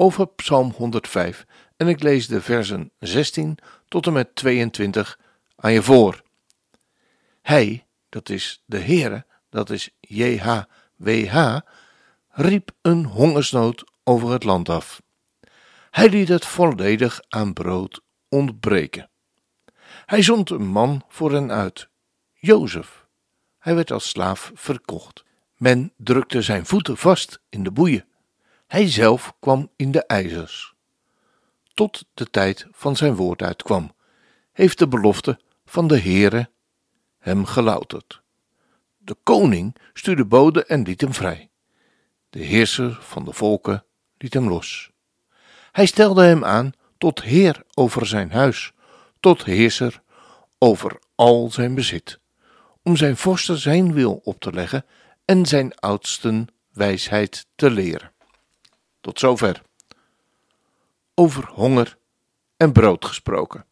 over Psalm 105 en ik lees de versen 16 tot en met 22 aan je voor. Hij, dat is de Heere, dat is JHWH, riep een hongersnood over het land af. Hij liet het volledig aan brood ontbreken. Hij zond een man voor hen uit, Jozef. Hij werd als slaaf verkocht. Men drukte zijn voeten vast in de boeien. Hij zelf kwam in de ijzers. Tot de tijd van zijn woord uitkwam, heeft de belofte van de Heere hem gelouterd. De koning stuurde bode en liet hem vrij. De heerser van de volken liet hem los. Hij stelde hem aan tot heer over zijn huis, tot heerser over al zijn bezit, om zijn vorsten zijn wil op te leggen en zijn oudsten wijsheid te leren. Tot zover. Over honger en brood gesproken.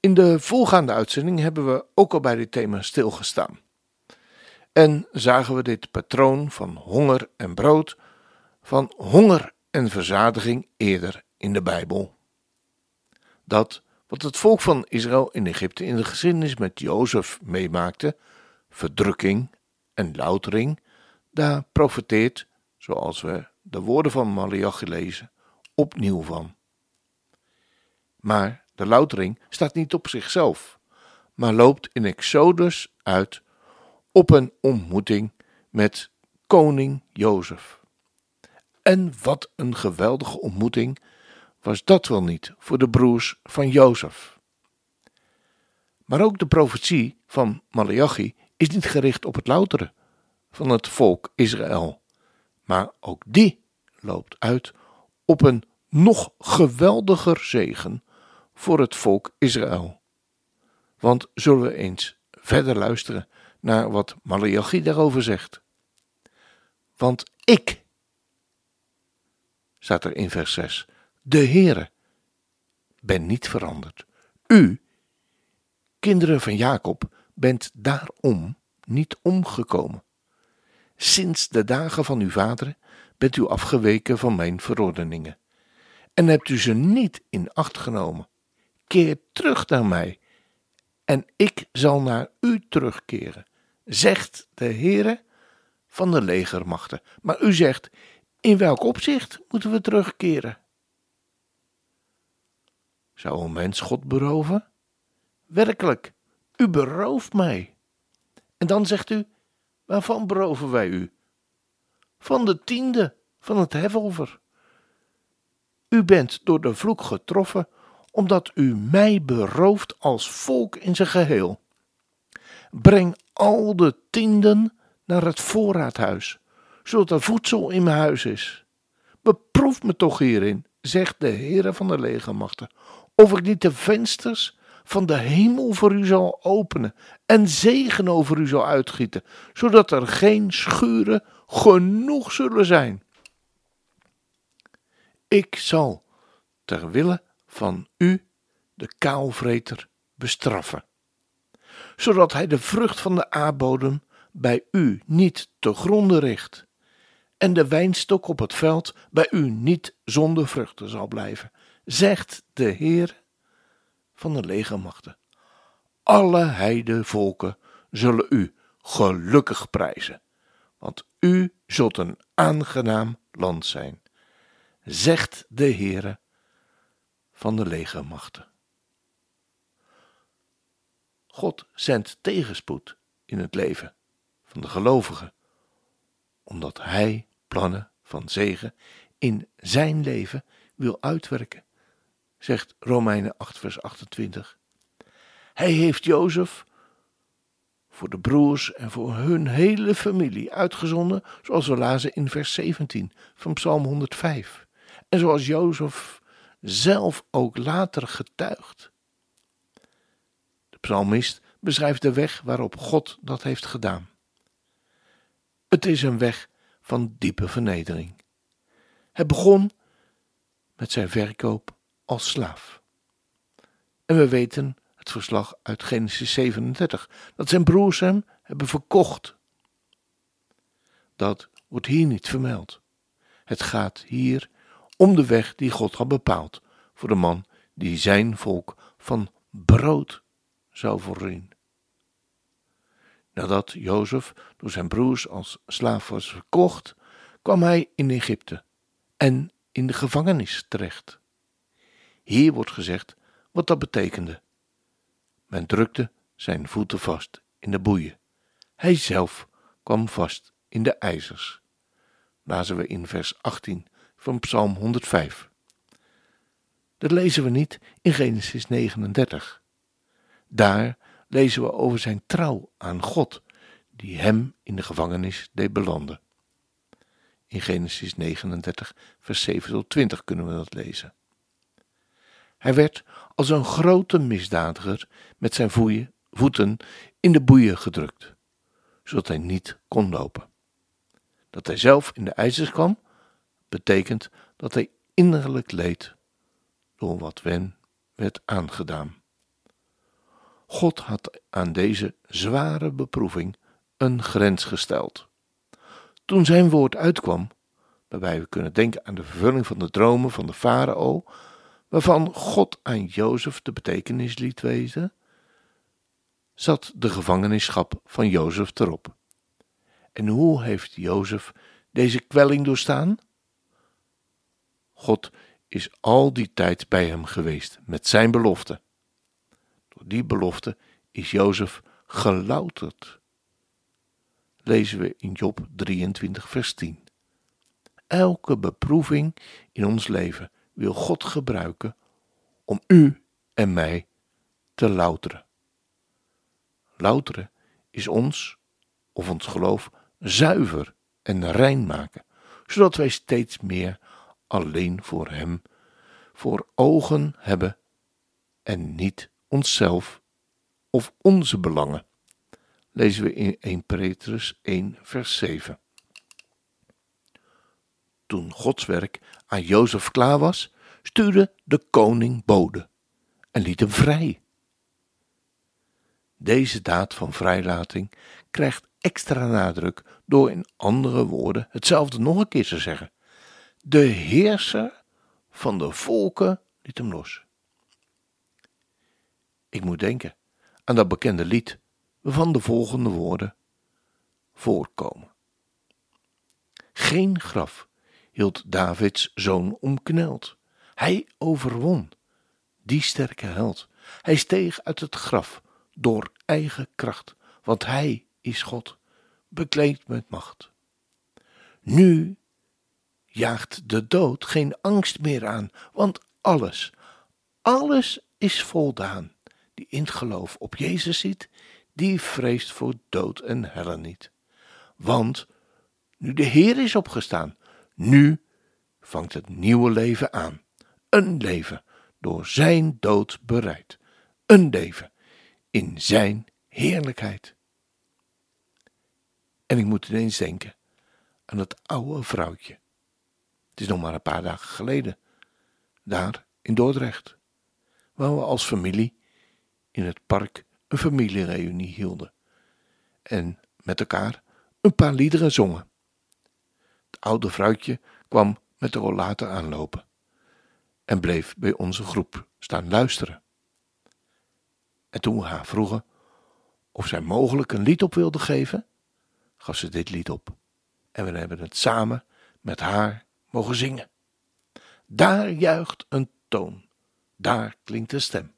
In de voorgaande uitzending hebben we ook al bij dit thema stilgestaan. En zagen we dit patroon van honger en brood, van honger en verzadiging eerder in de Bijbel. Dat wat het volk van Israël in Egypte in de geschiedenis met Jozef meemaakte, verdrukking en loutering, daar profeteert, zoals we de woorden van Malachi lezen, opnieuw van. Maar de loutering staat niet op zichzelf, maar loopt in Exodus uit op een ontmoeting met koning Jozef. En wat een geweldige ontmoeting was dat wel niet voor de broers van Jozef. Maar ook de profetie van Malachi is niet gericht op het louteren van het volk Israël, maar ook die loopt uit op een nog geweldiger zegen voor het volk Israël. Want zullen we eens verder luisteren naar wat Malachi daarover zegt. Want ik, staat er in vers 6, de Heere, ben niet veranderd. U, kinderen van Jacob, bent daarom niet omgekomen. Sinds de dagen van uw vader bent u afgeweken van mijn verordeningen en hebt u ze niet in acht genomen. Keer terug naar mij en ik zal naar u terugkeren, zegt de Heere van de legermachten. Maar u zegt, in welk opzicht moeten we terugkeren? Zou een mens God beroven? Werkelijk, u berooft mij. En dan zegt u, waarvan beroven wij u? Van de tiende van het hefover. U bent door de vloek getroffen, omdat u mij berooft als volk in zijn geheel. Breng al de tienden naar het voorraadhuis, zodat er voedsel in mijn huis is. Beproef me toch hierin, zegt de Heere van de legermachten, of ik niet de vensters van de hemel voor u zal openen en zegen over u zal uitgieten, zodat er geen schuren genoeg zullen zijn. Ik zal ter wille van u de kaalvreter bestraffen, zodat hij de vrucht van de aardbodem bij u niet te gronde richt, en de wijnstok op het veld bij u niet zonder vruchten zal blijven, zegt de Heer van de legermachten. Alle heidevolken zullen u gelukkig prijzen, want u zult een aangenaam land zijn, zegt de Heere van de legermachten. God zendt tegenspoed in het leven van de gelovigen, omdat Hij plannen van zegen in zijn leven wil uitwerken zegt Romeinen 8, vers 28. Hij heeft Jozef voor de broers en voor hun hele familie uitgezonden, zoals we lazen in vers 17 van Psalm 105. En zoals Jozef zelf ook later getuigt. De psalmist beschrijft de weg waarop God dat heeft gedaan. Het is een weg van diepe vernedering. Het begon met zijn verkoop als slaaf. En we weten het verslag uit Genesis 37, dat zijn broers hem hebben verkocht. Dat wordt hier niet vermeld. Het gaat hier om de weg die God had bepaald voor de man die zijn volk van brood zou voorzien. Nadat Jozef door zijn broers als slaaf was verkocht, kwam hij in Egypte en in de gevangenis terecht. Hier wordt gezegd wat dat betekende. Men drukte zijn voeten vast in de boeien. Hij zelf kwam vast in de ijzers. Lazen we in vers 18 van Psalm 105. Dat lezen we niet in Genesis 39. Daar lezen we over zijn trouw aan God, die hem in de gevangenis deed belanden. In Genesis 39, vers 7 tot 20 kunnen we dat lezen. Hij werd als een grote misdadiger met zijn voeten in de boeien gedrukt, zodat hij niet kon lopen. Dat hij zelf in de ijzers kwam, betekent dat hij innerlijk leed door wat wen werd aangedaan. God had aan deze zware beproeving een grens gesteld. Toen zijn woord uitkwam, waarbij we kunnen denken aan de vervulling van de dromen van de farao, waarvan God aan Jozef de betekenis liet weten, zat de gevangenschap van Jozef erop. En hoe heeft Jozef deze kwelling doorstaan? God is al die tijd bij hem geweest met zijn belofte. Door die belofte is Jozef gelouterd. Lezen we in Job 23, vers 10. Elke beproeving in ons leven wil God gebruiken om u en mij te louteren. Louteren is ons, of ons geloof, zuiver en rein maken, zodat wij steeds meer alleen voor Hem voor ogen hebben en niet onszelf of onze belangen. Lezen we in 1 Petrus 1, vers 7. Toen Gods werk aan Jozef klaar was, stuurde de koning bode en liet hem vrij. Deze daad van vrijlating krijgt extra nadruk door in andere woorden hetzelfde nog een keer te zeggen. De heerser van de volken liet hem los. Ik moet denken aan dat bekende lied waarvan de volgende woorden voorkomen. Geen graf hield Davids zoon omkneld. Hij overwon, die sterke held. Hij steeg uit het graf door eigen kracht, want hij is God, bekleed met macht. Nu jaagt de dood geen angst meer aan, want alles, alles is voldaan. Die in het geloof op Jezus ziet, die vreest voor dood en helle niet. Want nu de Heer is opgestaan, nu vangt het nieuwe leven aan. Een leven door zijn dood bereid. Een leven in zijn heerlijkheid. En ik moet ineens denken aan het oude vrouwtje. Het is nog maar een paar dagen geleden, daar in Dordrecht, waar we als familie in het park een familiereunie hielden en met elkaar een paar liederen zongen. Oude vrouwtje kwam met de rollator aanlopen en bleef bij onze groep staan luisteren. En toen we haar vroegen of zij mogelijk een lied op wilde geven, gaf ze dit lied op. En we hebben het samen met haar mogen zingen. Daar juicht een toon, daar klinkt een stem,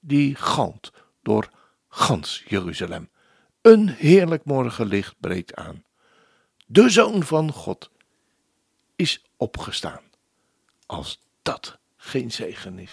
die galmt door gans Jeruzalem. Een heerlijk morgenlicht breekt aan. De Zoon van God is opgestaan. Als dat geen zegen is.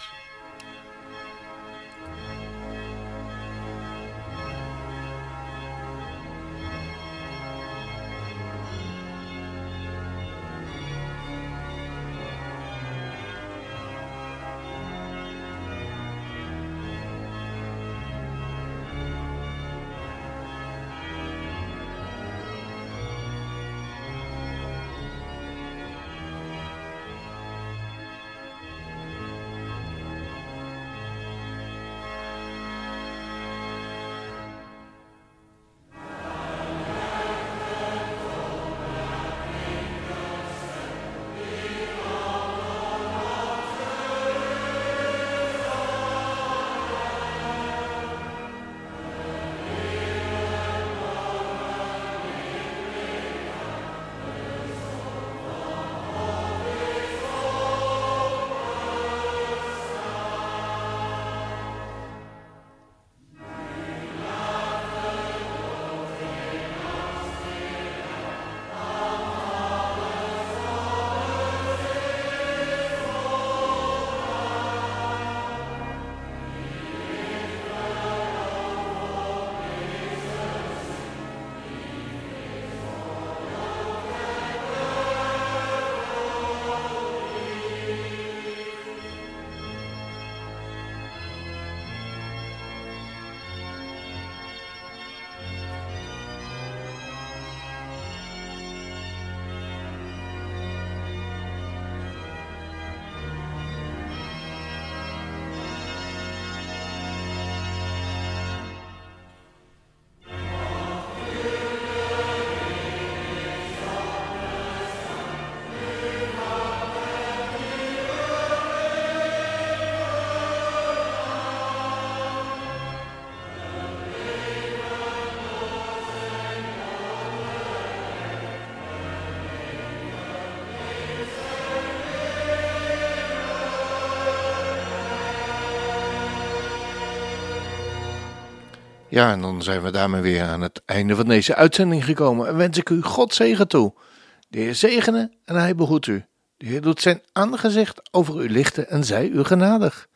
Ja, en dan zijn we daarmee weer aan het einde van deze uitzending gekomen. En wens ik u God zegen toe. De Heer zegene en hij behoedt u. De Heer doet zijn aangezicht over u lichten en zij u genadig.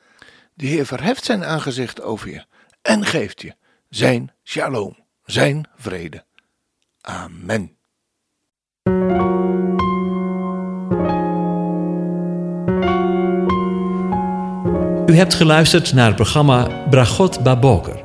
De Heer verheft zijn aangezicht over je en geeft je zijn shalom, zijn vrede. Amen. U hebt geluisterd naar het programma Bragot Baboker.